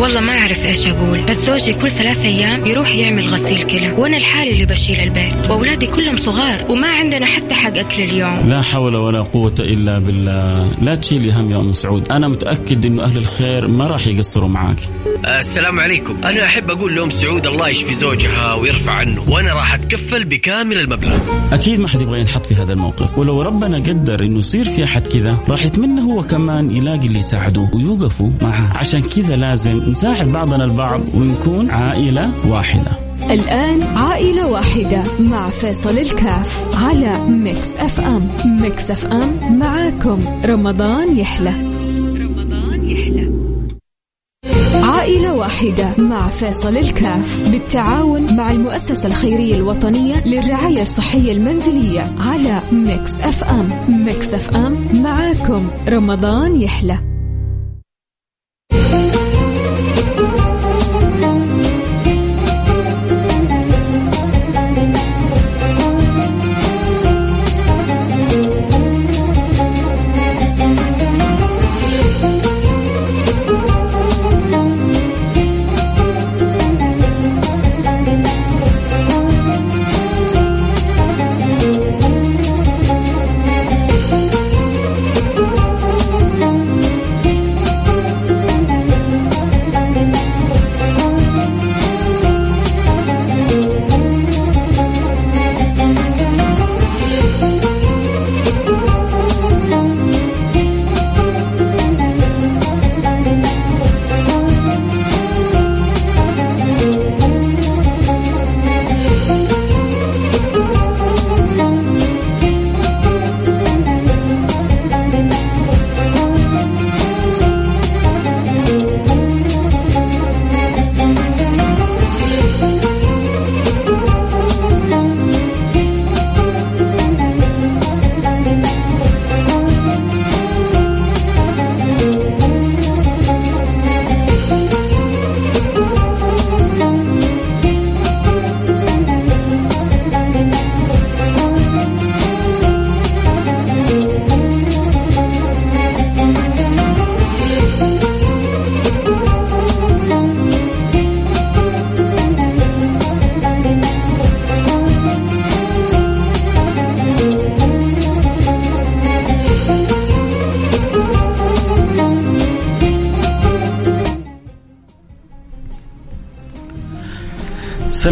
والله ما أعرف إيش أقول بس زوجي كل ثلاث أيام يروح يعمل غسيل كلى وأنا الحالي اللي بشيل البيت وأولادي كلهم صغار وما عندنا حتى حق أكل اليوم. لا حول ولا قوة إلا بالله. لا تشيلي هم يا أم سعود. أنا متأكد إنه أهل الخير ما راح يقصروا معاك. السلام عليكم. أنا أحب أقول لأم سعود الله يشفي زوجها ويرفع عنه وأنا راح أتكفل بكامل المبلغ. أكيد ما حد يبغى ينحط في هذا الموقف. ولو ربنا قدر إنه يصير في أحد كذا راح يتمنى هو كمان يلاقي اللي يساعده ويوقفوا معه. عشان كذا لازم نساعد بعضنا البعض ونكون عائلة واحدة. الآن عائلة واحدة مع فيصل الكاف على Mix FM Mix FM معاكم. رمضان يحلى. واحدة مع فيصل الكاف بالتعاون مع المؤسسة الخيرية الوطنية للرعاية الصحية المنزلية على Mix FM. Mix FM معاكم. رمضان يحلى.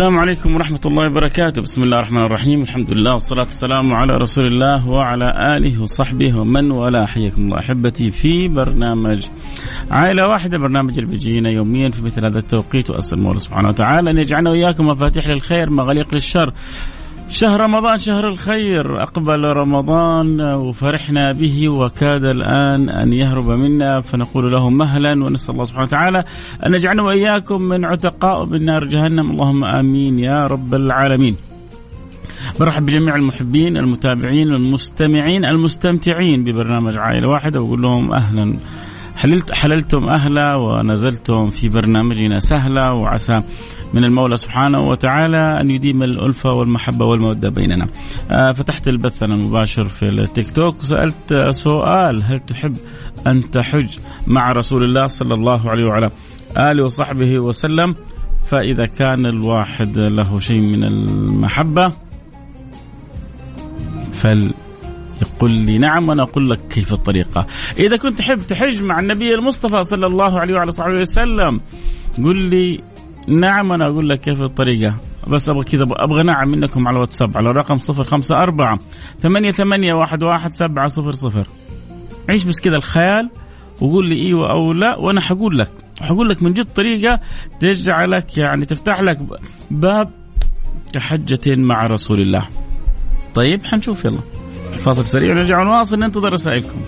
السلام عليكم ورحمة الله وبركاته. بسم الله الرحمن الرحيم. الحمد لله والصلاة والسلام على رسول الله وعلى آله وصحبه ومن والاه. حياكم الله أحبتي في برنامج عائلة واحدة برنامج اللي بيجينا يوميا في مثل هذا التوقيت. وأسأل الله سبحانه وتعالى أن يجعلنا وإياكم مفاتيح للخير مغاليق للشر. شهر رمضان شهر الخير. أقبل رمضان وفرحنا به وكاد الآن أن يهرب منا. فنقول له مهلا ونسأل الله سبحانه وتعالى أن يجعلنا وإياكم من عتقاء من نار جهنم. اللهم آمين يا رب العالمين. برحب بجميع المحبين المتابعين المستمعين المستمتعين ببرنامج عائلة واحدة وأقول لهم أهلا. حللت حللتم أهلا ونزلتم في برنامجنا سهلا وعسى من المولى سبحانه وتعالى أن يديم الألفة والمحبة والمودة بيننا. آه، فتحت البث أنا المباشر في التيك توك وسألت سؤال هل تحب أن تحج مع رسول الله صلى الله عليه وعلى آله وصحبه وسلم؟ فإذا كان الواحد له شيء من المحبة فل يقول لي نعم وأنا أقول لك كيف الطريقة. إذا كنت تحب تحج مع النبي المصطفى صلى الله عليه وعلى صحبه وسلم قل لي نعم أنا أقول لك كيف الطريقة. بس أبغى كذا أبغى نعم منكم على الواتساب على الرقم 054 ثمانية ثمانية واحد واحد سبعة صفر صفر. عيش بس كذا الخيال وقول لي إيوه أو لا وأنا حقول لك. حقول لك من جد طريقة تجعلك يعني تفتح لك باب كحجة مع رسول الله. طيب حنشوف يلا. فاصل سريع ونرجع نواصل ننتظر رسائلكم.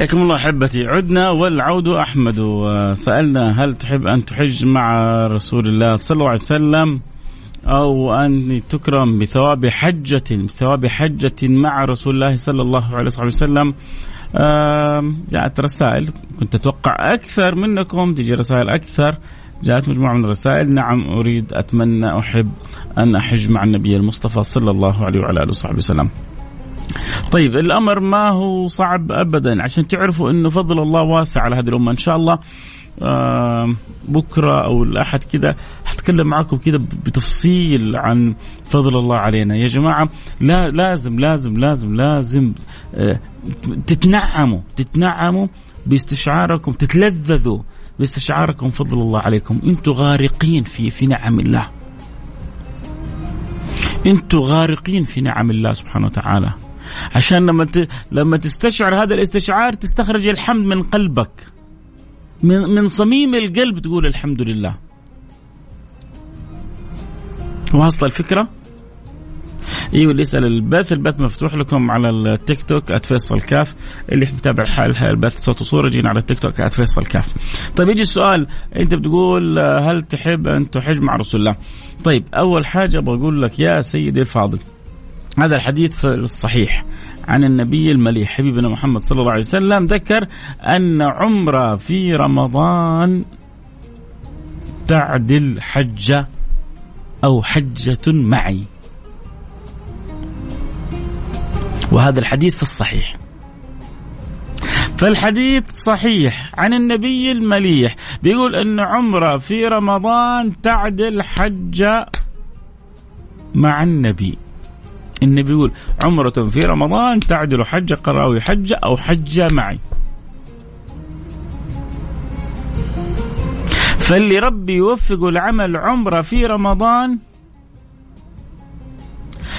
حياكم الله أحبتي. عدنا والعود أحمد. وسألنا هل تحب أن تحج مع رسول الله صلى الله عليه وسلم أو أن تكرم بثواب حجة بثواب حجة مع رسول الله صلى الله عليه وسلم؟ جاءت رسائل. كنت أتوقع أكثر منكم. تجي رسائل أكثر. جاءت مجموعة من الرسائل. نعم أريد أتمنى أحب أن أحج مع النبي المصطفى صلى الله عليه وعلى آله وصحبه وسلم. طيب الأمر ما هو صعب ابدا. عشان تعرفوا إنه فضل الله واسع على هذه الأمة. إن شاء الله بكرة أو الأحد كذا حتكلم معكم كذا بتفصيل عن فضل الله علينا. يا جماعة لا لازم لازم لازم لازم آه تتنعموا تتنعموا باستشعاركم تتلذذوا باستشعاركم فضل الله عليكم. أنتم غارقين في في نعم الله. أنتم غارقين في نعم الله سبحانه وتعالى. عشان لما. لما تستشعر هذا الاستشعار تستخرج الحمد من قلبك. من من صميم القلب تقول الحمد لله. واصلة الفكرة؟ إيوه اللي يسأل البث البث مفتوح لكم على التيك توك @فيصل كاف. اللي متابع الحال البث صوت وصورة جينا على التيك توك @فيصل كاف. طيب يجي السؤال. أنت بتقول هل تحب أن تحج مع رسول الله؟ طيب أول حاجة بقول لك يا سيدي الفاضل. هذا الحديث الصحيح عن النبي المليح حبيبنا محمد صلى الله عليه وسلم ذكر أن عمرة في رمضان تعدل حجة أو حجة معي. وهذا الحديث في الصحيح. فالحديث صحيح عن النبي المليح بيقول أن عمرة في رمضان تعدل حجة مع النبي. النبي يقول عمرة في رمضان تعدل حجة قرأوي حجة أو حجة معي. فاللي ربي يوفقه لعمل عمرة في رمضان.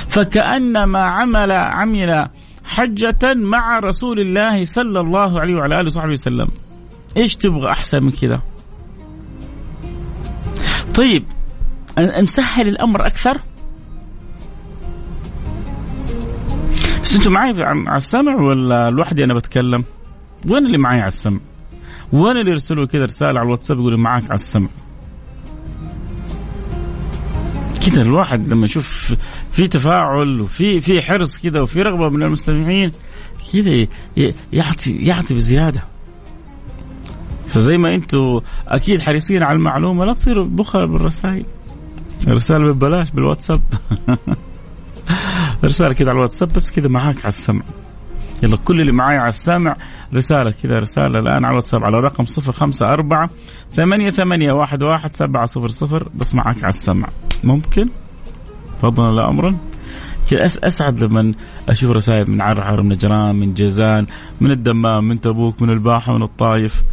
فكأنما عمل عمل حجة مع رسول الله صلى الله عليه وعلى آله وصحبه وسلم. إيش تبغى أحسن من كذا؟ طيب نسهل الأمر أكثر؟ بس أنتم معي على السمع ولا لوحدي أنا بتكلم؟ وين اللي معي على السمع؟ وين اللي يرسلوا كذا رسالة على الواتساب يقولوا معك على السمع؟ كذا الواحد لما يشوف في تفاعل وفي في حرص كذا وفي رغبة من المستمعين كذا يعطي يعطي بزيادة فزي ما أنتم أكيد حريصين على المعلومة لا تصيروا بخل بالرسائل رسالة ببلاش بالواتساب رسالة كذا على الواتساب بس كذا معاك على السمع. يلا كل اللي معاي على السمع رسالة كذا رسالة الآن على الواتساب على رقم صفر خمسة أربعة ثمانية ثمانية واحد واحد سبعة صفر صفر بس معاك على السمع. ممكن؟ فضلا لا أمرا. كذا أسعد لما أشوف رسائل من عرعر من نجران من جيزان من الدمام من تبوك من الباحة من الطايف.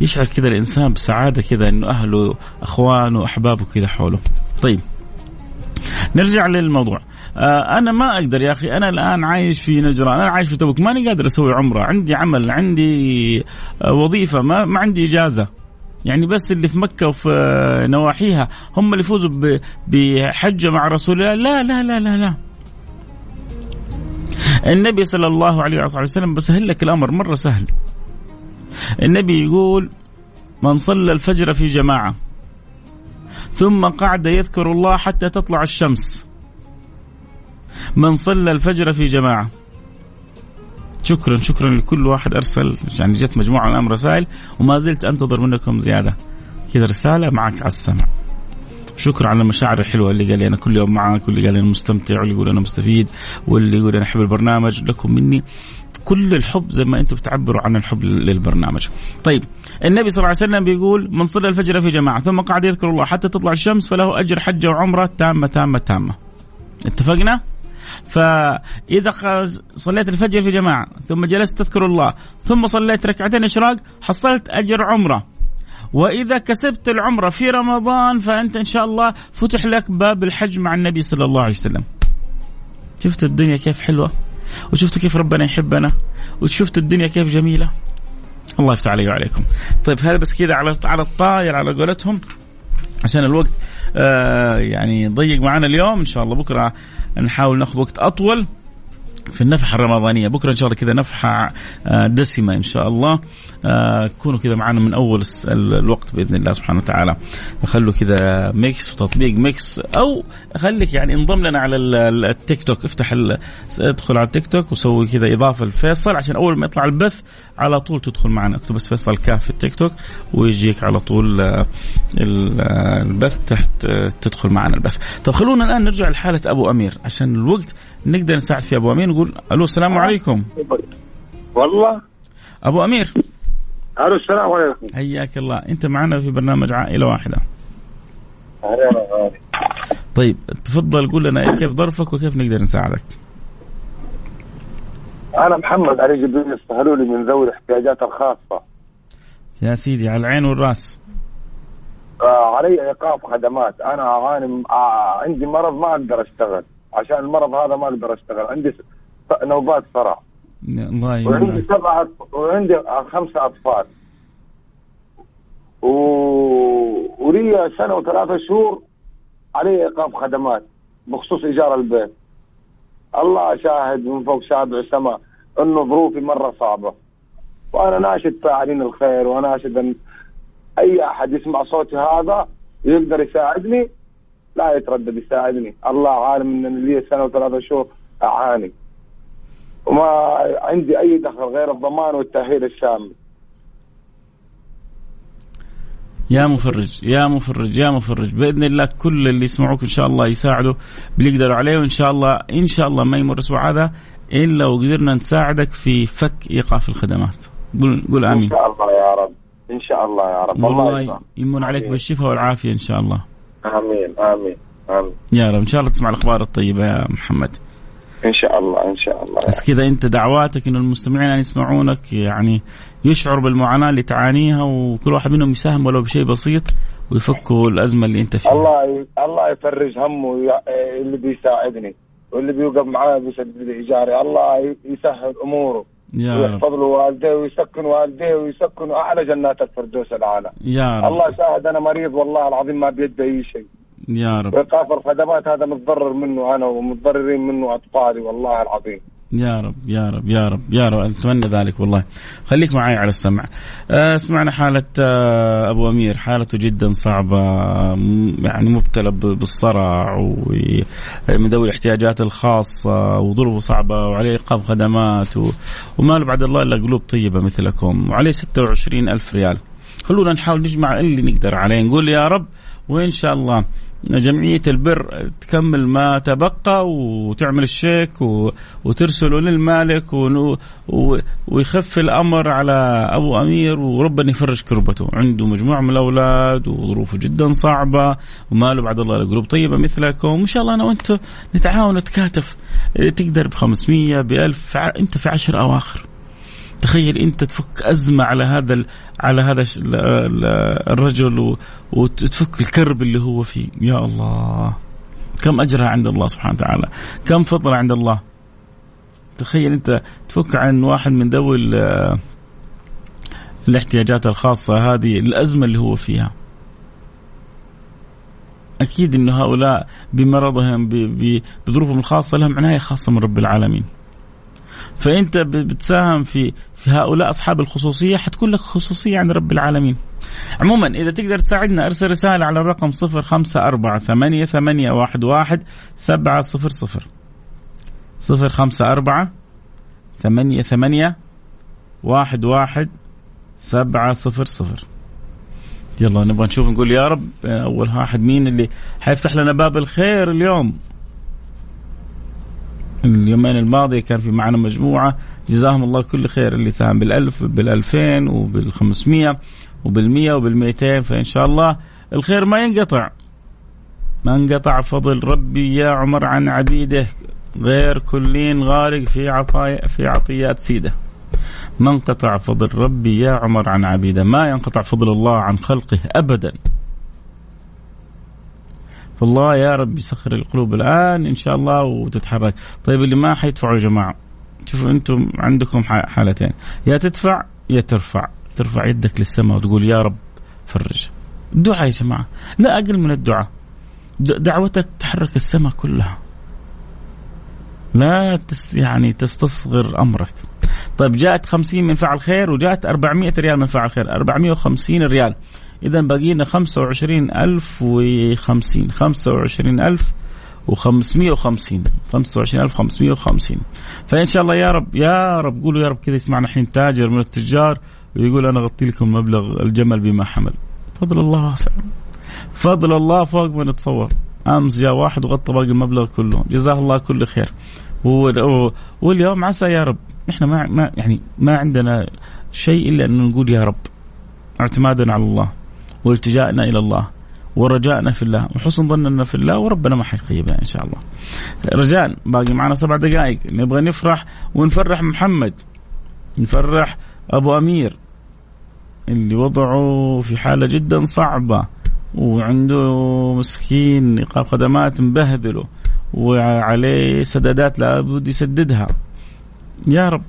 يشعر كذا الإنسان بسعادة كذا إنه أهله أخوانه أحبابه كذا حوله. طيب نرجع للموضوع. أنا ما أقدر يا أخي. أنا الآن عايش في نجران. أنا عايش في تبوك. ماني قادر أسوي عمرة. عندي عمل عندي آه وظيفة. ما ما عندي إجازة. يعني بس اللي في مكة وفي نواحيها هم اللي يفوزوا بحجة مع رسول الله. لا لا لا لا لا. النبي صلى الله عليه وسلم بسهل لك الأمر؟ مرة سهل. النبي يقول من صلى الفجر في جماعة ثم قعد يذكر الله حتى تطلع الشمس. من صلى الفجر في جماعة شكرا شكرا لكل واحد أرسل يعني جت مجموعة من الأمر رسائل وما زلت أنتظر منكم زيادة كذا رسالة معك على السمع شكرا على المشاعر الحلوة اللي قال لي أنا كل يوم معك واللي قال لي أنا مستمتع واللي يقول أنا مستفيد واللي يقول أنا أحب البرنامج لكم مني كل الحب زي ما أنتم بتعبروا عن الحب للبرنامج. طيب النبي صلى الله عليه وسلم بيقول من صلى الفجر في جماعة ثم قعد يذكر الله حتى تطلع الشمس فله أجر حجة وعمرة تامة تامة تامة. اتفقنا؟ فإذا صليت الفجر في جماعة ثم جلست تذكر الله ثم صليت ركعتين إشراق حصلت أجر عمرة. وإذا كسبت العمرة في رمضان فأنت إن شاء الله فتح لك باب الحج مع النبي صلى الله عليه وسلم. شفت الدنيا كيف حلوة؟ وشفت كيف ربنا يحبنا؟ وشفت الدنيا كيف جميلة؟ الله يفتح علي وعليكم. طيب هذا بس كذا على على الطاير على قولتهم عشان الوقت آه يعني ضيق معنا اليوم. إن شاء الله بكرة نحاول ناخذ وقت أطول. في النفحة الرمضانية. بكرة إن شاء الله كذا نفحة آه، دسمة إن شاء الله. آه، كونوا كذا معنا من أول الوقت بإذن الله سبحانه وتعالى. خلوا كذا Mix وتطبيق Mix أو خليك يعني انضم لنا على التيك توك. افتح ادخل على التيك توك وسوي كذا إضافة لفيصل عشان أول ما يطلع البث على طول تدخل معنا. اكتب بس فيصل كاف في التيك توك ويجيك على طول آه، البث تحت تدخل معنا البث. طب خلونا الآن نرجع لحالة أبو أمير عشان الوقت نقدر نساعد في أبو أمير نقول ألو السلام عليكم. والله. أبو أمير. ألو السلام عليكم. حياك الله. أنت معنا في برنامج عائلة واحدة. طيب تفضل قول لنا كيف ظرفك وكيف نقدر نساعدك؟ أنا محمد علي جبريل السهلولي من ذوي الاحتياجات الخاصة. يا سيدي على العين والرأس. آه علي ايقاف خدمات. أنا أعاني آه عندي مرض ما أقدر أشتغل. عشان المرض هذا ما أقدر أشتغل. عندي نوبات صرع الله وعندي سبعة وعندي خمسة أطفال. و... ولي سنة وثلاثة شهور علي إيقاف خدمات بخصوص إيجار البيت. الله شاهد من فوق سابع السماء إنه ظروفي مرة صعبة. وأنا ناشد فاعلين الخير وناشد إن أي أحد يسمع صوتي هذا يقدر يساعدني. لا يتردد يساعدني. الله عالم إن لي سنة وثلاثة شهور أعاني. وما عندي أي دخل غير الضمان والتأهيل الشامل. يا مفرج يا مفرج يا مفرج. بإذن الله كل اللي يسمعوك إن شاء الله يساعدوا بيقدروا عليه وإن شاء الله إن شاء الله ما يمر أسبوع هذا إلا وقدرنا نساعدك في فك إيقاف الخدمات. قول قول آمين. إن شاء الله يا رب. إن شاء الله يا رب. الله يمن عليك بالشفاء والعافية إن شاء الله. آمين آمين آمين. يا رب إن شاء الله تسمع الأخبار الطيبة يا محمد. إن شاء الله إن شاء الله. بس كذا أنت دعواتك انه المستمعين يسمعونك يعني يشعروا بالمعاناة اللي تعانيها وكل واحد منهم يساهم ولو بشيء بسيط ويفكوا الأزمة اللي أنت فيها. الله ي... الله يفرج همه اللي بيساعدني واللي بيوقف معاه بيسدد إيجاري. الله يسهل أموره. ويحفظ له والديه ويسكن والديه ويسكن أعلى جنات الفردوس الاعلى يا رب. الله يساعد أنا مريض والله العظيم ما بيدي اي شيء. يا رب. ايقاف الخدمات هذا متضرر منه أنا ومتضررين منه أطفالي والله العظيم. يا رب يا رب يا رب يا رب. أتمنى ذلك والله. خليك معي على السمع. آه، سمعنا حالة آه، أبو أمير. حالته جدا صعبة يعني مبتلى بالصرع ومن ذوي الاحتياجات الخاصة وظروفه صعبة وعليه إيقاف خدمات وما له بعد الله إلا قلوب طيبة مثلكم وعليه 26 ألف ريال. خلونا نحاول نجمع اللي نقدر عليه. نقول يا رب وإن شاء الله جمعية البر تكمل ما تبقى وتعمل الشيك وترسله للمالك ويخف الأمر على أبو أمير وربنا يفرج كربته. عنده مجموعة من الأولاد وظروفه جدا صعبة وماله بعد الله قلوب طيبة مثلكم. وإن شاء الله أنا وأنتم نتعاون نتكاتف تقدر ب 500 ب 1000 أنت في عشر أواخر. تخيل انت تفك أزمة على هذا على هذا الرجل وتفك الكرب اللي هو فيه. يا الله. كم اجرها عند الله سبحانه وتعالى. كم فضل عند الله. تخيل انت تفك عن واحد من ذوي الاحتياجات الخاصة هذه الأزمة اللي هو فيها. أكيد إنه هؤلاء بمرضهم بظروفهم الخاصة لهم عناية خاصة من رب العالمين. فأنت بتساهم في في هؤلاء أصحاب الخصوصية حتكون لك خصوصية عند رب العالمين. عموما إذا تقدر تساعدنا أرسل رسالة على الرقم صفر خمسة أربعة ثمانية, ثمانية واحد, واحد سبعة صفر صفر. صفر خمسة أربعة ثمانية ثمانية واحد واحد سبعة صفر صفر يلا نبغى نشوف نقول يا رب أول واحد مين اللي حيفتح لنا باب الخير اليوم؟ اليومين الماضية كان في معنا مجموعة. جزاهم الله كل خير. اللي ساهم بالألف بالألفين وبالخمسمية وبالمية وبالمئتين فإن شاء الله الخير ما ينقطع. ما انقطع فضل ربي يا عمر عن عبيده غير كلين غارق في عطايا في عطيات سيده. ما انقطع فضل ربي يا عمر عن عبيده ما ينقطع فضل الله عن خلقه ابدا. فالله يا رب يسخر القلوب الآن إن شاء الله وتتحرك. طيب اللي ما حيدفعوا يا جماعة؟ شوفوا أنتم عندكم حالتين. يا تدفع يا ترفع. ترفع يدك للسماء وتقول يا رب فرج. الدعاء يا جماعة. لا أقل من الدعاء. دعوتك تحرك السماء كلها. لا تس يعني تستصغر أمرك. طيب جاءت 50 من فعل خير وجاءت 400 ريال من فعل خير. 450 ريال. اذا باقي لنا 25050 25000 و550 25550 فإن شاء الله يا رب يا رب قولوا يا رب كذا يسمعنا الحين تاجر من التجار ويقول أنا أغطي لكم مبلغ الجمل بما حمل. فضل الله واسع. فضل الله فوق ما نتصور. أمس جاء واحد وغطى باقي المبلغ كله. جزاه الله كل خير. واليوم عسى يا رب. إحنا ما, ما يعني ما عندنا شيء إلا أن نقول يا رب. اعتمادنا على الله. والتجائنا إلى الله. ورجائنا في الله. وحسن ظننا في الله وربنا ما حيخيبنا إن شاء الله. رجاء باقي معنا سبع دقائق. نبغى نفرح ونفرح محمد. نفرح أبو أمير اللي وضعه في حالة جدا صعبة وعنده مسكين ايقاف خدمات مبهدله وعليه سدادات لابد يسددها. يا رب.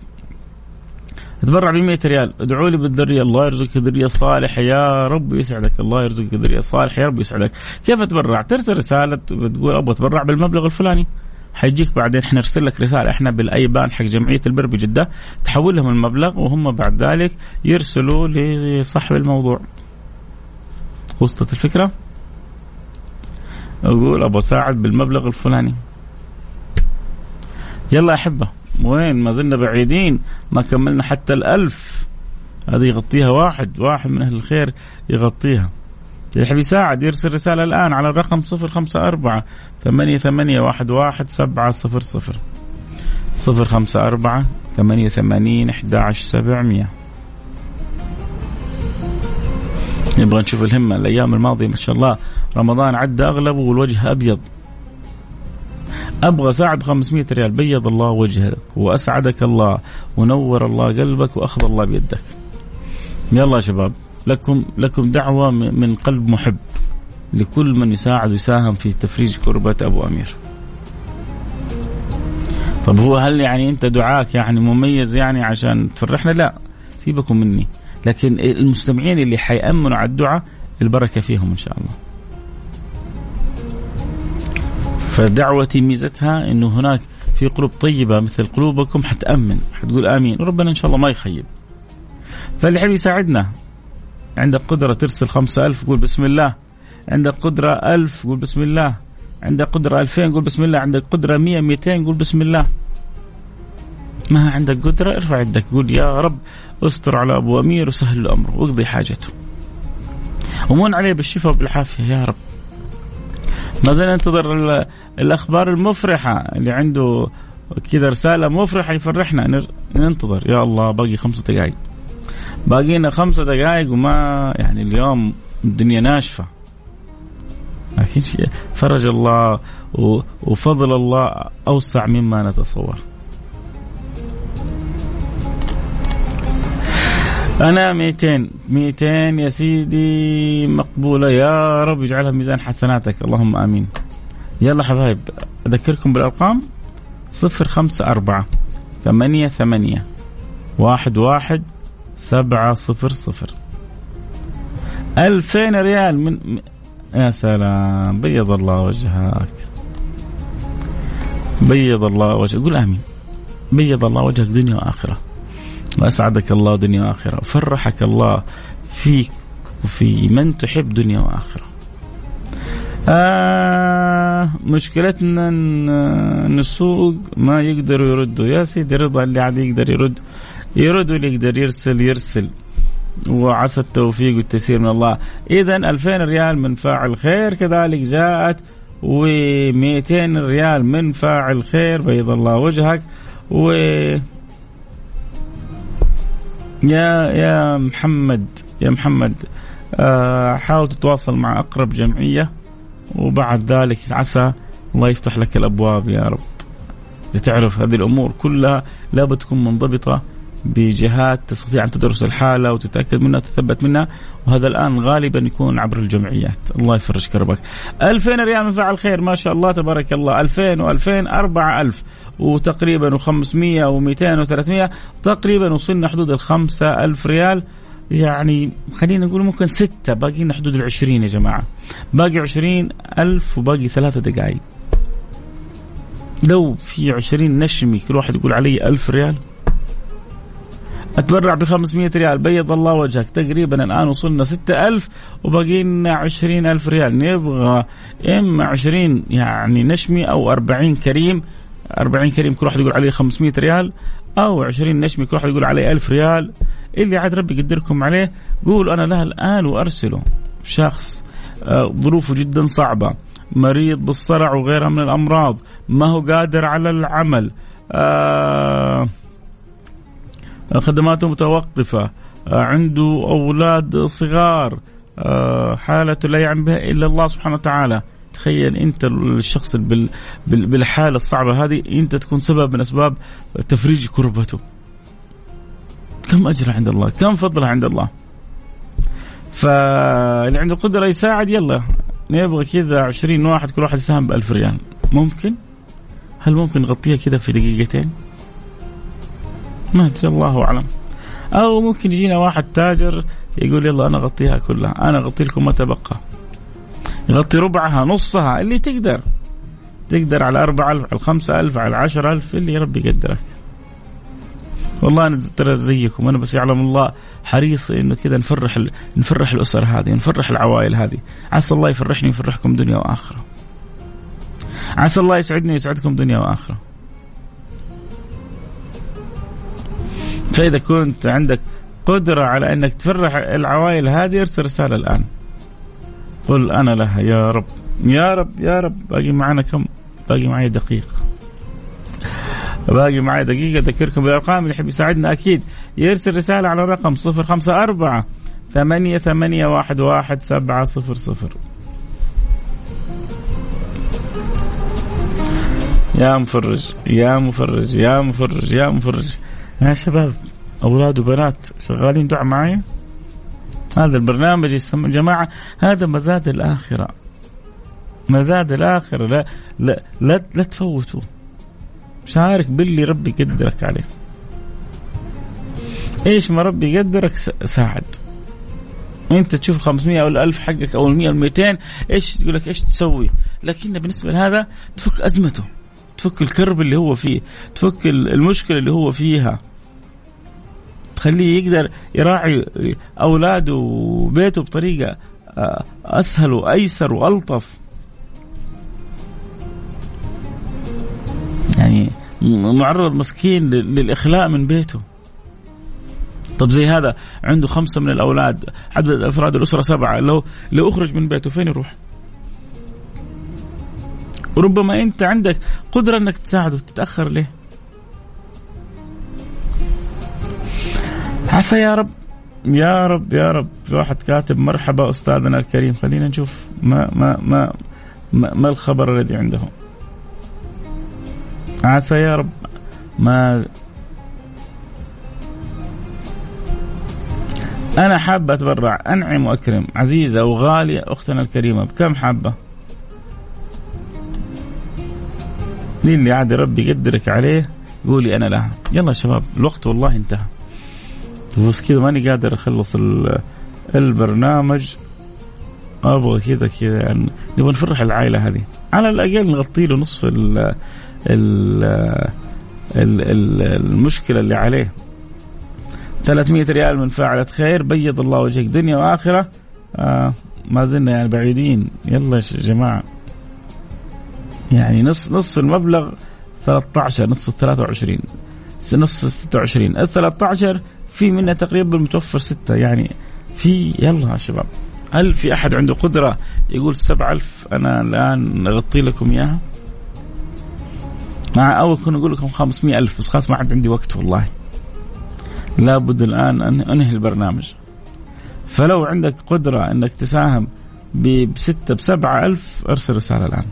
تبرع ب 100 ريال. ادعوا لي بالذرية. الله يرزقك ذرية صالحة. يا رب يسعدك. الله يرزقك ذرية صالحة. يا رب يسعدك. كيف اتبرع ترسل رسالة بتقول أبغى اتبرع بالمبلغ الفلاني. حيجيك بعدين. إحنا نرسل لك رسالة. إحنا بالايبان حق جمعية البر بجدة. تحول لهم المبلغ وهم بعد ذلك يرسلوا لصاحب الموضوع. وصلت الفكرة؟ أقول أبغى أساعد بالمبلغ الفلاني. يلا أحبة. وين؟ ما زلنا بعيدين ما كملنا حتى الألف. هذه يغطيها واحد واحد من أهل الخير يغطيها. اللي يحب يساعد يرسل رسالة الآن على الرقم صفر خمسة أربعة ثمانية ثمانية واحد واحد سبعة صفر صفر. صفر خمسة أربعة ثمانية ثمانين أحد عشر سبعمية. نبغى نشوف الهمة الأيام الماضية ما شاء الله. رمضان عدى أغلبه والوجه أبيض. أبغى ساعد ب 500 ريال بيض الله وجهك وأسعدك الله ونور الله قلبك وأخذ الله بيدك. يلا يا شباب لكم لكم دعوة من قلب محب لكل من يساعد ويساهم في تفريج كربة أبو أمير. طب هو هل يعني أنت دعاك يعني مميز يعني عشان تفرحنا؟ لا سيبكم مني، لكن المستمعين اللي حيأمنوا على الدعاء البركة فيهم إن شاء الله. فدعوتي ميزتها إنه هناك في قلوب طيبة مثل قلوبكم حتأمن حتقول آمين وربنا إن شاء الله ما يخيب. فاللي يحب يساعدنا. عندك قدرة ترسل خمسة ألف قول بسم الله. عندك قدرة ألف قول بسم الله. عندك قدرة ألفين قول بسم الله. عندك قدرة مية ميتين قول بسم الله. ما عندك قدرة؟ ارفع يدك قول يا رب استر على أبو أمير وسهل الأمر واقضي حاجته. ومن عليه بالشفاء وبالعافية يا رب. ما زلنا ننتظر الأخبار المفرحة اللي عنده كذا رسالة مفرحة يفرحنا. ننتظر. يا الله باقي خمسة دقائق باقي لنا خمسة دقائق وما يعني اليوم الدنيا ناشفة. لكن فرج الله وفضل الله أوسع مما نتصور. أنا 200 200 يا سيدي مقبولة. يا رب يجعلها ميزان حسناتك. اللهم آمين. يلا حبايب صفر خمسة أربعة ثمانية ثمانية واحد واحد سبعة صفر صفر. ألفين ريال من يا سلام. بيض الله وجهك. بيض الله وجهك. قول آمين. بيض الله وجهك دنيا وآخرة. وأسعدك الله دنيا وآخرة. فرحك الله فيك وفي من تحب دنيا وآخرة. آه مشكلتنا إن السوق ما يقدروا يردوا يا سيدي رضا اللي عاد يقدر يرد. يرد واللي يقدر يرسل يرسل. وعسى التوفيق والتيسير من الله. اذا 2000 ريال من فاعل خير كذلك جاءت و200 ريال من فاعل خير. بيض الله وجهك. و يا يا محمد يا محمد آه حاول تتواصل مع أقرب جمعية وبعد ذلك عسى الله يفتح لك الأبواب يا رب لتعرف هذه الأمور كلها لابد تكون منضبطة بجهات تستطيع أن تدرس الحالة وتتأكد منها وتثبت منها وهذا الآن غالبا يكون عبر الجمعيات. الله يفرج كربك. 2000 ريال من فعل خير ما شاء الله تبارك الله. 2000 و2000 4000 وتقريبا و500 و200 و300 تقريبا وصلنا حدود ال 5000 ريال. يعني خلينا نقول ممكن ستة باقي لنا حدود العشرين يا جماعة. باقي عشرين ألف وباقي ثلاثة دقائق لو في عشرين نشمي كل واحد يقول علي ألف ريال. أتبرع ب 500 ريال. بيض الله وجهك. تقريبا الآن وصلنا 6000 وباقي لنا 20000 ريال. نبغى إما 20 يعني نشمي أو 40 كريم. 40 كريم كل واحد يقول عليه 500 ريال. أو 20 نشمي كل واحد يقول عليه 1000 ريال. اللي عاد ربي يقدركم عليه قولوا أنا لها الآن وأرسلوا شخص آه، ظروفه جدا صعبة. مريض بالصرع وغيرها من الأمراض. ما هو قادر على العمل. آه خدماته متوقفة آه، عنده أولاد صغار آه، حالته لا يعلم بها إلا الله سبحانه وتعالى تخيل أنت الشخص بالحالة الصعبة هذه أنت تكون سبب من أسباب تفريج كربته. كم أجر عند الله؟ كم فضله عند الله؟ فاللي عنده قدرة يساعد يلا نبغى كذا 20 واحد كل واحد يساهم ب 1000 ريال ممكن؟ هل ممكن نغطيها كذا في دقيقتين؟ ما أدري الله أعلم. أو ممكن يجينا واحد تاجر يقول يلا أنا أغطيها كلها. أنا أغطي لكم ما تبقى. يغطي ربعها نصها اللي تقدر. تقدر على أربعة ألف على خمسة ألف على عشرة ألف اللي ربي يقدرك. والله أنا ترى زيكم. أنا بس يعلم الله حريص إنه كذا نفرح نفرح الأسر هذه نفرح العوائل هذه. عسى الله يفرحني ويفرحكم دنيا وآخرة. عسى الله يسعدني ويسعدكم دنيا وآخرة. فإذا كنت عندك قدرة على أنك تفرح العوائل هذه ارسل رسالة الآن. قل أنا لها يا رب. يا رب يا رب. باقي معنا كم؟ باقي معي دقيقة. باقي معي دقيقة أذكركم بالأرقام اللي يحب يساعدنا أكيد. يرسل رسالة على خمسة أربعة ثمانية ثمانية واحد واحد سبعة صفر صفر. يا مفرج يا مفرج يا مفرج يا مفرج. يا شباب أولاد وبنات شغالين دعاء معي هذا البرنامج يسمى جماعة هذا مزاد الآخرة. مزاد الآخرة لا لا لا, لا تفوتوا. شارك باللي ربي يقدرك عليه. إيش ما ربي يقدرك ساعد. أنت تشوف 500 أو 1000 حقك أو ال 100 أو 200 إيش تقول لك إيش تسوي؟ لكن بالنسبة لهذا تفك أزمته. تفك الكرب اللي هو فيه. تفك المشكلة اللي هو فيها. تخليه يقدر يراعي أولاده وبيته بطريقة آه، أسهل وأيسر وألطف يعني معرض مسكين للإخلاء من بيته طب زي هذا عنده خمسة من الأولاد عدد أفراد الأسرة سبعة لو لو أخرج من بيته فين يروح؟ وربما أنت عندك قدرة إنك تساعده تتأخر ليه؟ عسى يا رب يا رب يا رب. في واحد كاتب مرحبا أستاذنا الكريم. خلينا نشوف ما ما ما ما, ما الخبر الذي عنده عسى يا رب. ما أنا حابة أتبرع. أنعم وأكرم. عزيزة وغالية. أختنا الكريمة بكم حابة؟ اللي عاد ربي يقدرك عليه قولي أنا لها. يلا يا شباب الوقت والله انتهى. بس كذا ماني قادر أخلص البرنامج. أبغى كذا كذا يعني. نبغى نفرح العائلة هذه. على الأقل نغطي له نصف ال ال ال المشكلة اللي عليه. 300 ريال من فاعلة خير. بيض الله وجهك دنيا وآخرة. آه ما زلنا يعني بعيدين. يلا يا جماعة. يعني نص نصف المبلغ 13 نصف ال 23 نصف ال 26 ال 13 في منها تقريبا متوفر ستة يعني في يلا يا شباب. هل في أحد عنده قدرة يقول سبع ألف أنا الآن أغطي لكم إياها؟ مع أول كنا نقول لكم 500 ألف بس خلاص ما عاد عندي وقت والله. لابد الآن أن أنهي البرنامج. فلو عندك قدرة أنك تساهم بستة بسبعة ألف أرسل رسالة الآن.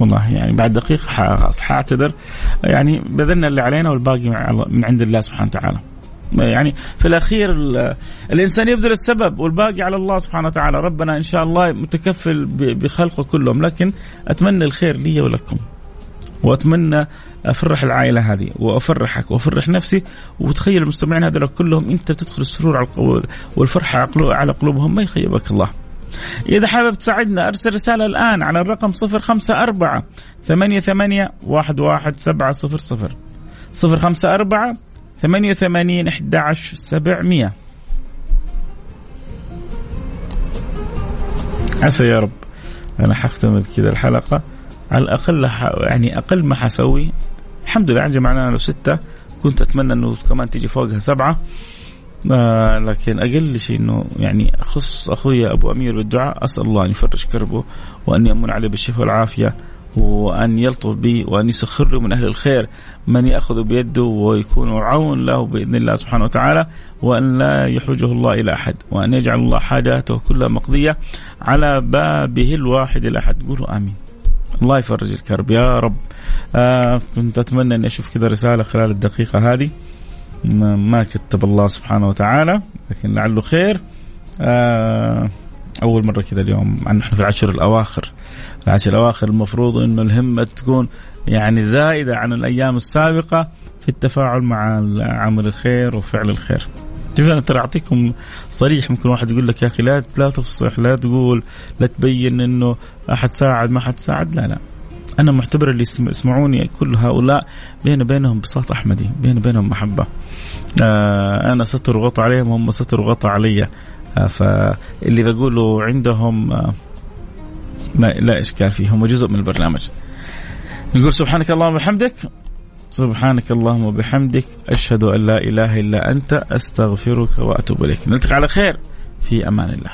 والله يعني بعد دقيقة حاعتذر. يعني بذلنا اللي علينا والباقي من عند الله سبحانه وتعالى. يعني في الأخير الإنسان يبذل السبب والباقي على الله سبحانه وتعالى. ربنا إن شاء الله متكفل بخلقه كلهم. لكن أتمنى الخير لي ولكم. وأتمنى أفرح العائلة هذه وأفرحك وأفرح نفسي. وتخيل المستمعين هذول كلهم أنت تدخل السرور على والفرحة على قلوبهم ما يخيبك الله. إذا حابب تساعدنا أرسل رسالة الآن على الرقم 054 ثمانية ثمانية واحد واحد سبعة صفر صفر. صفر خمسة أربعة ثمانية وثمانين أحد عشر سبعمية. عسى يا رب أنا حختم بكذا الحلقة. على الأقل يعني أقل ما حسوي. الحمد لله جمعنا له ستة. كنت أتمنى أنه كمان تجي فوقها سبعة. آه لكن أقل شيء إنه يعني أخص أخوي أبو أمير بالدعاء أسأل الله أن يفرج كربه وأن يمن عليه بالشفاء والعافية. وأن يلطف به وأن يسخر من أهل الخير. من يأخذ بيده ويكون عون له بإذن الله سبحانه وتعالى وأن لا يحوجه الله إلى أحد وأن يجعل الله حاجاته كلها مقضية على بابه الواحد الأحد. قولوا آمين. الله يفرج الكرب. يا رب. آه كنت أتمنى أن أشوف كذا رسالة خلال الدقيقة هذه. ما كتب الله سبحانه وتعالى لكن لعله خير. آه أول مرة كذا اليوم. نحن في العشر الأواخر. العشر الأواخر المفروض أنه الهمة تكون يعني زائدة عن الأيام السابقة في التفاعل مع عمل الخير وفعل الخير. شوف أنا ترى أعطيكم صريح. ممكن واحد يقول لك يا أخي لا لا تفصح لا تقول لا تبين إنه أحد ساعد ما حد ساعد. لا لا. أنا معتبر اللي يسمعوني كل هؤلاء بين بينهم بساط أحمدي بين بينهم محبة. آه أنا ستر وغطى عليهم هم ستر وغطى علي. فاللي بقوله عندهم آه ما لا إشكال فيه. هم جزء من البرنامج. نقول سبحانك اللهم وبحمدك. سبحانك اللهم وبحمدك. أشهد أن لا إله إلا أنت. أستغفرك وأتوب إليك. نلتقي على خير. في أمان الله.